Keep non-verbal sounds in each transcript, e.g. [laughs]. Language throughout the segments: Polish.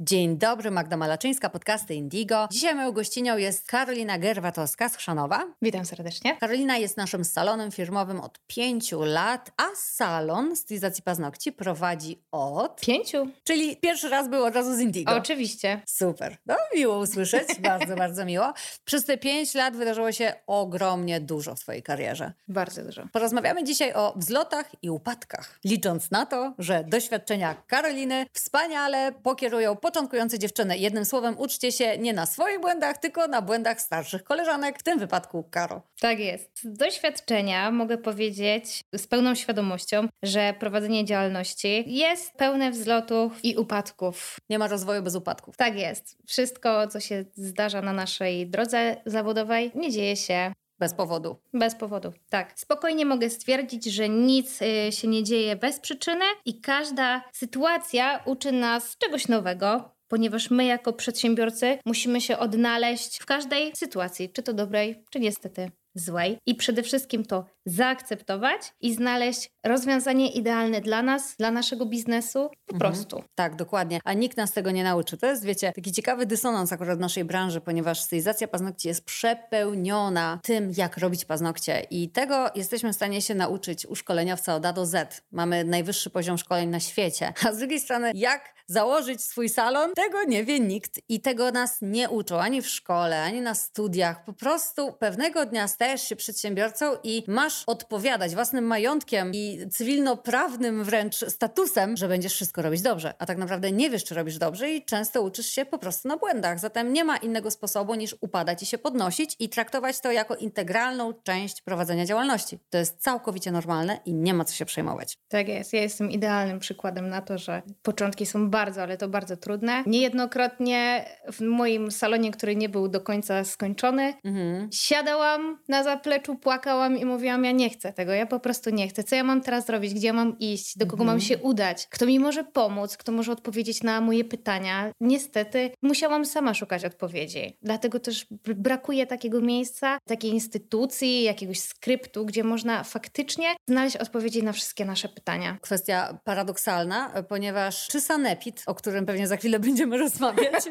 Dzień dobry, Magda Malaczyńska, podcasty Indigo. Dzisiaj moją gościnią jest Karolina Gerwatowska z Chrzanowa. Witam serdecznie. Karolina jest naszym salonem firmowym od pięciu lat, a salon stylizacji paznokci prowadzi od... Pięciu? Czyli pierwszy raz był od razu z Indigo. Oczywiście. Super. No, miło usłyszeć, [laughs] bardzo, bardzo miło. Przez te pięć lat wydarzyło się ogromnie dużo w Twojej karierze. Bardzo dużo. Porozmawiamy dzisiaj o wzlotach i upadkach, licząc na to, że doświadczenia Karoliny wspaniale pokierują początkujące dziewczyny. Jednym słowem, uczcie się nie na swoich błędach, tylko na błędach starszych koleżanek, w tym wypadku Karo. Tak jest. Z doświadczenia mogę powiedzieć z pełną świadomością, że prowadzenie działalności jest pełne wzlotów i upadków. Nie ma rozwoju bez upadków. Tak jest. Wszystko, co się zdarza na naszej drodze zawodowej, nie dzieje się bez powodu. Bez powodu, tak. Spokojnie mogę stwierdzić, że nic y, się nie dzieje bez przyczyny i każda sytuacja uczy nas czegoś nowego, ponieważ my jako przedsiębiorcy musimy się odnaleźć w każdej sytuacji, czy to dobrej, czy niestety złej i przede wszystkim to zaakceptować i znaleźć rozwiązanie idealne dla nas, dla naszego biznesu, po mhm. prostu. Tak, dokładnie. A nikt nas tego nie nauczy. To jest, wiecie, taki ciekawy dysonans akurat w naszej branży, ponieważ stylizacja paznokci jest przepełniona tym, jak robić paznokcie i tego jesteśmy w stanie się nauczyć u szkoleniowca od A do Z. Mamy najwyższy poziom szkoleń na świecie. A z drugiej strony, jak założyć swój salon, tego nie wie nikt i tego nas nie uczą ani w szkole, ani na studiach. Po prostu pewnego dnia stajesz się przedsiębiorcą i masz odpowiadać własnym majątkiem i cywilnoprawnym wręcz statusem, że będziesz wszystko robić dobrze. A tak naprawdę nie wiesz, czy robisz dobrze i często uczysz się po prostu na błędach. Zatem nie ma innego sposobu niż upadać i się podnosić i traktować to jako integralną część prowadzenia działalności. To jest całkowicie normalne i nie ma co się przejmować. Tak jest. Ja jestem idealnym przykładem na to, że początki są bardzo, ale to bardzo trudne. Niejednokrotnie w moim salonie, który nie był do końca skończony, mhm. siadałam na zapleczu, płakałam i mówiłam, ja nie chcę tego, ja po prostu nie chcę. Co ja mam teraz zrobić? Gdzie ja mam iść? Do kogo mhm. mam się udać? Kto mi może pomóc? Kto może odpowiedzieć na moje pytania? Niestety musiałam sama szukać odpowiedzi. Dlatego też brakuje takiego miejsca, takiej instytucji, jakiegoś skryptu, gdzie można faktycznie znaleźć odpowiedzi na wszystkie nasze pytania. Kwestia paradoksalna, ponieważ czy Sanepid, o którym pewnie za chwilę [laughs] będziemy rozmawiać,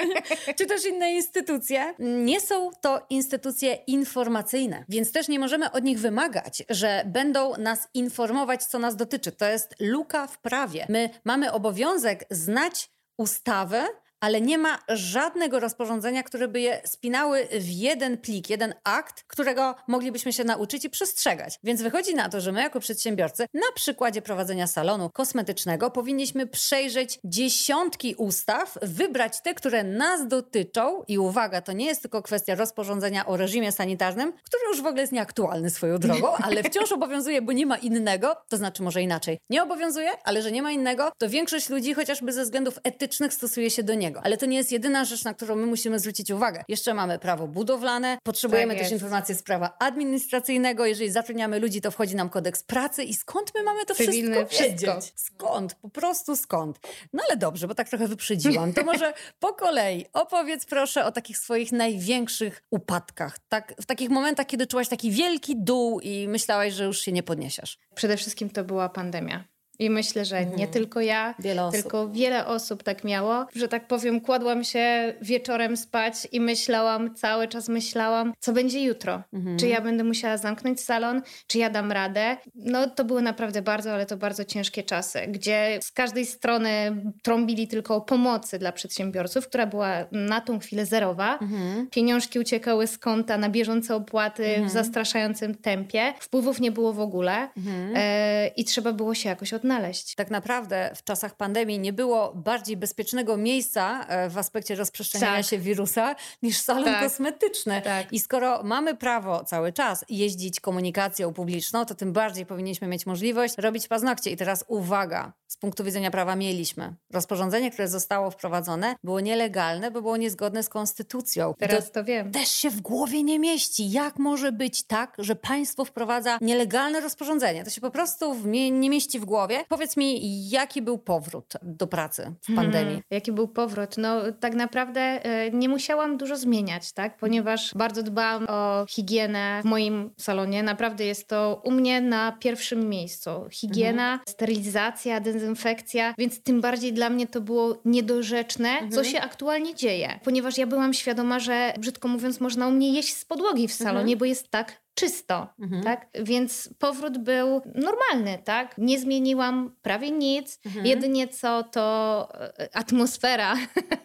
czy też inne instytucje, nie są to instytucje informacyjne, więc też nie możemy od nich wymagać, że będą nas informować, co nas dotyczy. To jest luka w prawie. My mamy obowiązek znać ustawę, ale nie ma żadnego rozporządzenia, które by je spinały w jeden plik, jeden akt, którego moglibyśmy się nauczyć i przestrzegać. Więc wychodzi na to, że my jako przedsiębiorcy na przykładzie prowadzenia salonu kosmetycznego powinniśmy przejrzeć dziesiątki ustaw, wybrać te, które nas dotyczą i uwaga, to nie jest tylko kwestia rozporządzenia o reżimie sanitarnym, który już w ogóle jest nieaktualny swoją drogą, [laughs] ale wciąż obowiązuje, bo nie ma innego, to znaczy może inaczej. Nie obowiązuje, ale że nie ma innego, to większość ludzi chociażby ze względów etycznych stosuje się do niego. Ale to nie jest jedyna rzecz, na którą my musimy zwrócić uwagę. Jeszcze mamy prawo budowlane, potrzebujemy tak też informacji z prawa administracyjnego. Jeżeli zatrudniamy ludzi, to wchodzi nam kodeks pracy i skąd my mamy to Cywilne wszystko wiedzieć? Skąd? Po prostu skąd? No ale dobrze, bo tak trochę wyprzedziłam. To może [laughs] po kolei opowiedz proszę o takich swoich największych upadkach. Tak, w takich momentach, kiedy czułaś taki wielki dół i myślałaś, że już się nie podniesiesz. Przede wszystkim to była pandemia. I myślę, że mhm. nie tylko ja, wiele tylko wiele osób tak miało, że tak powiem, kładłam się wieczorem spać i myślałam, cały czas myślałam, co będzie jutro. Mhm. Czy ja będę musiała zamknąć salon, czy ja dam radę. No to były naprawdę bardzo, ale to bardzo ciężkie czasy, gdzie z każdej strony trąbili tylko o pomocy dla przedsiębiorców, która była na tą chwilę zerowa. Mhm. Pieniążki uciekały z konta na bieżące opłaty w mhm. zastraszającym tempie. Wpływów nie było w ogóle mhm. e, i trzeba było się jakoś od odnaleźć. Tak naprawdę w czasach pandemii nie było bardziej bezpiecznego miejsca e, w aspekcie rozprzestrzeniania tak. się wirusa niż salon tak. kosmetyczny. Tak. I skoro mamy prawo cały czas jeździć komunikacją publiczną, to tym bardziej powinniśmy mieć możliwość robić paznokcie. I teraz uwaga, z punktu widzenia prawa mieliśmy. Rozporządzenie, które zostało wprowadzone, było nielegalne, bo było niezgodne z konstytucją. Teraz to, to wiem. Też się w głowie nie mieści. Jak może być tak, że państwo wprowadza nielegalne rozporządzenie? To się po prostu nie mieści w głowie sprawie. Powiedz mi, jaki był powrót do pracy w pandemii? Hmm, jaki był powrót? No tak naprawdę e, nie musiałam dużo zmieniać, tak? Ponieważ bardzo dbałam o higienę w moim salonie. Naprawdę jest to u mnie na pierwszym miejscu. Higiena, mhm. sterylizacja, dezynfekcja, więc tym bardziej dla mnie to było niedorzeczne, mhm. co się aktualnie dzieje. Ponieważ ja byłam świadoma, że brzydko mówiąc można u mnie jeść z podłogi w salonie, mhm. bo jest tak czysto, mhm. tak? Więc powrót był normalny, tak? Nie zmieniłam prawie nic. Mhm. Jedynie co to e, atmosfera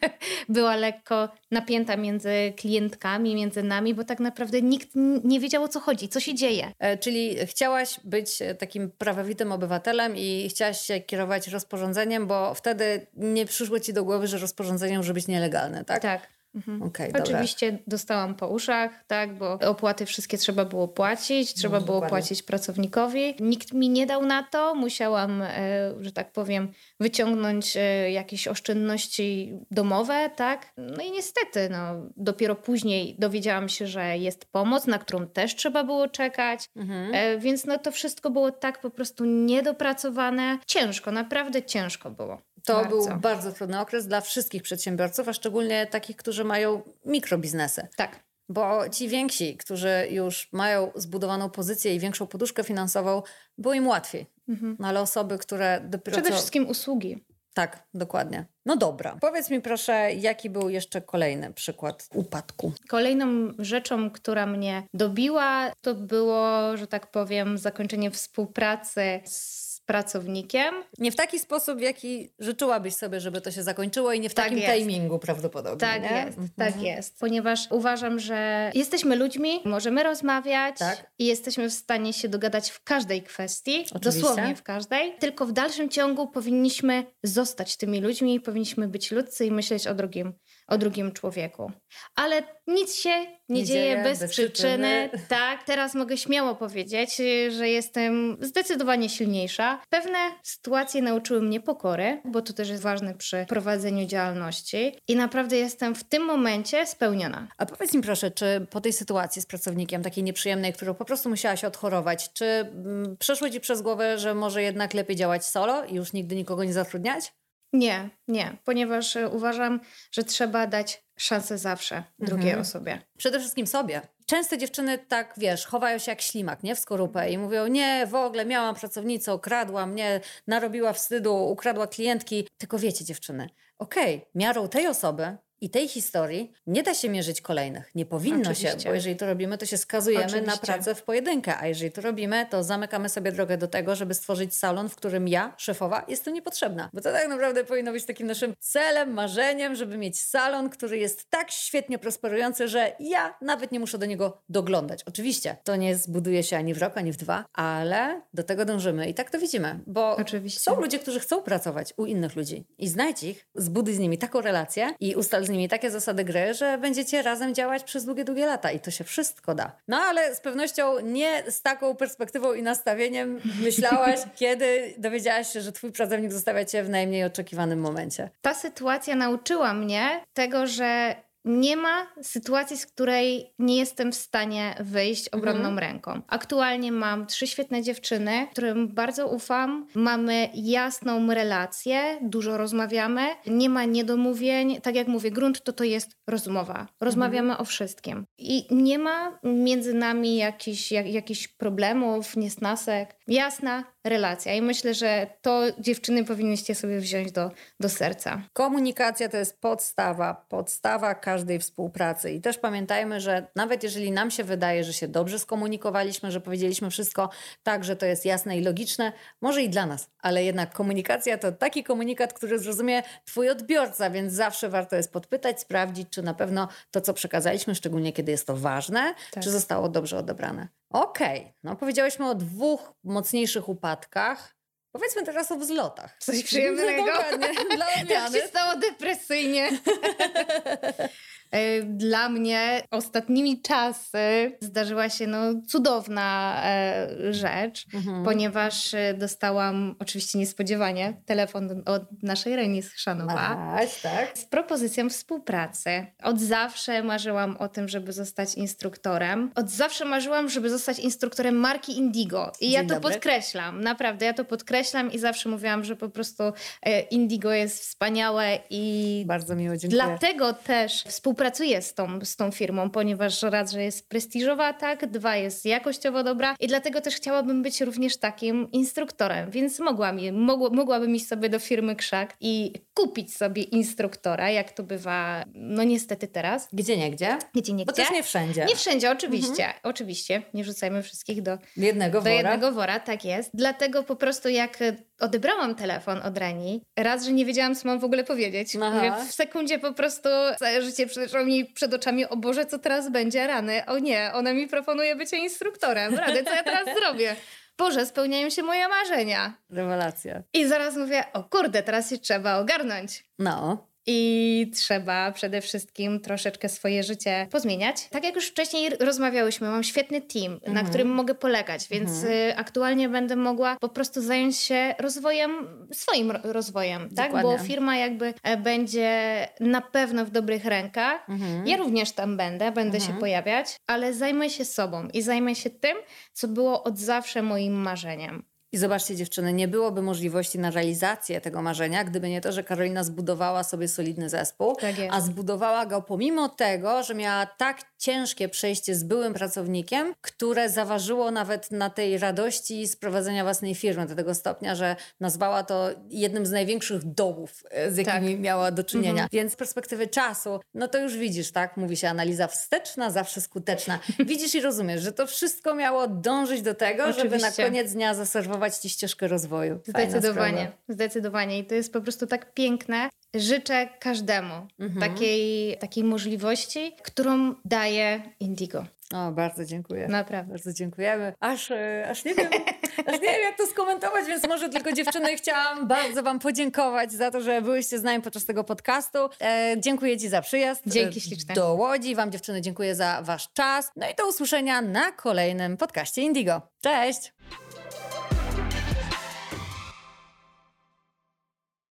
[laughs] była lekko napięta między klientkami, między nami, bo tak naprawdę nikt nie wiedział o co chodzi, co się dzieje. E, czyli chciałaś być takim prawowitym obywatelem i chciałaś się kierować rozporządzeniem, bo wtedy nie przyszło ci do głowy, że rozporządzenie może być nielegalne, tak? Tak. Mhm. Okay, Oczywiście dobra. dostałam po uszach, tak, bo opłaty wszystkie trzeba było płacić, trzeba no, było dokładnie. płacić pracownikowi. Nikt mi nie dał na to, musiałam, e, że tak powiem, wyciągnąć e, jakieś oszczędności domowe, tak. No i niestety, no, dopiero później dowiedziałam się, że jest pomoc, na którą też trzeba było czekać, mhm. E, więc no to wszystko było tak po prostu niedopracowane. Ciężko, naprawdę ciężko było. To bardzo. był bardzo trudny okres dla wszystkich przedsiębiorców, a szczególnie takich, którzy mają mikrobiznesy. Tak. Bo ci więksi, którzy już mają zbudowaną pozycję i większą poduszkę finansową, było im łatwiej. Mhm. No ale osoby, które dopiero. Przede co... wszystkim usługi. Tak, dokładnie. No dobra. Powiedz mi proszę, jaki był jeszcze kolejny przykład upadku? Kolejną rzeczą, która mnie dobiła, to było, że tak powiem, zakończenie współpracy z pracownikiem. Nie w taki sposób, w jaki życzyłabyś sobie, żeby to się zakończyło i nie w tak takim jest. timingu prawdopodobnie. Tak nie? jest, mhm. tak jest. Ponieważ uważam, że jesteśmy ludźmi, możemy rozmawiać tak. i jesteśmy w stanie się dogadać w każdej kwestii, Oczywiście. dosłownie w każdej. Tylko w dalszym ciągu powinniśmy zostać tymi ludźmi i powinniśmy być ludzcy i myśleć o drugim o drugim człowieku. Ale nic się nie, nie dzieje, dzieje, bez, bez przyczyny. przyczyny. [laughs] Tak, teraz mogę śmiało powiedzieć, że jestem zdecydowanie silniejsza. Pewne sytuacje nauczyły mnie pokory, bo to też jest ważne przy prowadzeniu działalności. I naprawdę jestem w tym momencie spełniona. A powiedz mi proszę, czy po tej sytuacji z pracownikiem, takiej nieprzyjemnej, którą po prostu musiałaś odchorować, czy mm, przeszło ci przez głowę, że może jednak lepiej działać solo i już nigdy nikogo nie zatrudniać? Nie, nie, ponieważ e, uważam, że trzeba dać szansę zawsze drugiej mhm. osobie. Przede wszystkim sobie. Często dziewczyny tak, wiesz, chowają się jak ślimak, nie? W skorupę i mówią, nie, w ogóle miałam pracownicę, ukradła mnie, narobiła wstydu, ukradła klientki. Tylko wiecie dziewczyny, okej, okay, miarą tej osoby i tej historii nie da się mierzyć kolejnych. Nie powinno Oczywiście. się, bo jeżeli to robimy, to się skazujemy Oczywiście. na pracę w pojedynkę, a jeżeli to robimy, to zamykamy sobie drogę do tego, żeby stworzyć salon, w którym ja, szefowa, jestem niepotrzebna. Bo to tak naprawdę powinno być takim naszym celem, marzeniem, żeby mieć salon, który jest tak świetnie prosperujący, że ja nawet nie muszę do niego doglądać. Oczywiście, to nie zbuduje się ani w rok, ani w dwa, ale do tego dążymy i tak to widzimy, bo Oczywiście. są ludzie, którzy chcą pracować u innych ludzi i znajdź ich, zbuduj z nimi taką relację i ustal nimi takie zasady gry, że będziecie razem działać przez długie, długie lata i to się wszystko da. No ale z pewnością nie z taką perspektywą i nastawieniem myślałaś, [laughs] kiedy dowiedziałaś się, że twój pracownik zostawia cię w najmniej oczekiwanym momencie. Ta sytuacja nauczyła mnie tego, że nie ma sytuacji, z której nie jestem w stanie wyjść obronną mhm. ręką. Aktualnie mam trzy świetne dziewczyny, którym bardzo ufam. Mamy jasną relację, dużo rozmawiamy, nie ma niedomówień. Tak jak mówię, grunt to to jest rozmowa. Rozmawiamy mhm. o wszystkim. I nie ma między nami jakichś jak, jakichś problemów, niesnasek. Jasna relacja. I myślę, że to dziewczyny powinniście sobie wziąć do, do serca. Komunikacja to jest podstawa, podstawa każdej współpracy. I też pamiętajmy, że nawet jeżeli nam się wydaje, że się dobrze skomunikowaliśmy, że powiedzieliśmy wszystko tak, że to jest jasne i logiczne, może i dla nas, ale jednak komunikacja to taki komunikat, który zrozumie Twój odbiorca, więc zawsze warto jest podpytać, sprawdzić, czy na pewno to, co przekazaliśmy, szczególnie kiedy jest to ważne, tak. czy zostało dobrze odebrane. Okej, okay. no powiedziałyśmy o dwóch mocniejszych upadkach. Powiedzmy teraz o wzlotach. Coś przyjemnego. [laughs] Dokładnie, dla odmiany. [laughs] Tak się stało depresyjnie. [laughs] E, dla mnie ostatnimi czasy zdarzyła się no, cudowna e, rzecz, mhm. ponieważ e, dostałam oczywiście niespodziewanie telefon od naszej Reni Chrzanowa tak. z propozycją współpracy. Od zawsze marzyłam o tym, żeby zostać instruktorem. Od zawsze marzyłam, żeby zostać instruktorem marki Indigo. I Dzień ja to dobry. podkreślam, naprawdę, ja to podkreślam i zawsze mówiłam, że po prostu Indigo jest wspaniałe i bardzo miło, dziękuję. Dlatego też współpracuję z tą, z tą firmą, ponieważ raz, że jest prestiżowa, tak, dwa, jest jakościowo dobra i dlatego też chciałabym być również takim instruktorem, więc mogłam, mogła, mogłabym iść sobie do firmy Krzak i kupić sobie instruktora, jak to bywa, no niestety teraz. Gdzie nie gdzie? Gdzie nie Bo gdzie? też nie wszędzie. Nie wszędzie, oczywiście. Mhm. Oczywiście. Nie wrzucajmy wszystkich do jednego do wora. jednego wora, tak jest. Dlatego po prostu jak odebrałam telefon od Reni, raz, że nie wiedziałam, co mam w ogóle powiedzieć. Mówię, w sekundzie po prostu całe życie przeszło mi przed oczami, o Boże, co teraz będzie, rany. O nie, ona mi proponuje bycie instruktorem. Rady, co ja teraz [laughs] zrobię? Boże, spełniają się moje marzenia. Rewelacja. I zaraz mówię, o kurde, teraz się trzeba ogarnąć. No i trzeba przede wszystkim troszeczkę swoje życie pozmieniać. Tak jak już wcześniej rozmawiałyśmy, mam świetny team, mhm. na którym mogę polegać, więc mhm. Y, aktualnie będę mogła po prostu zająć się rozwojem, swoim rozwojem, tak? Bo firma jakby e, będzie na pewno w dobrych rękach. Mhm. Ja również tam będę, będę się mhm. pojawiać, ale zajmę się sobą i zajmę się tym, co było od zawsze moim marzeniem. I zobaczcie, dziewczyny, nie byłoby możliwości na realizację tego marzenia, gdyby nie to, że Karolina zbudowała sobie solidny zespół, tak a zbudowała go pomimo tego, że miała tak ciężkie przejście z byłym pracownikiem, które zaważyło nawet na tej radości z prowadzenia własnej firmy do tego stopnia, że nazwała to jednym z największych dołów, e, z jakimi tak. miała do czynienia. Mhm. Więc z perspektywy czasu, no to już widzisz, tak? Mówi się analiza wsteczna, zawsze skuteczna. Widzisz i rozumiesz, że to wszystko miało dążyć do tego, Oczywiście. żeby na koniec dnia zaserwować ci ścieżkę rozwoju. Zdecydowanie, zdecydowanie. I to jest po prostu tak piękne, życzę każdemu mhm. takiej, takiej możliwości, którą daje Indigo. O, bardzo dziękuję. Naprawdę. Bardzo dziękujemy. Aż, e, aż, nie wiem, aż nie wiem, jak to skomentować, więc może tylko dziewczyny chciałam bardzo Wam podziękować za to, że byłyście z nami podczas tego podcastu. E, dziękuję Ci za przyjazd. Dzięki śliczne. Do Łodzi. Wam dziewczyny dziękuję za Wasz czas. No i do usłyszenia na kolejnym podcaście Indigo. Cześć!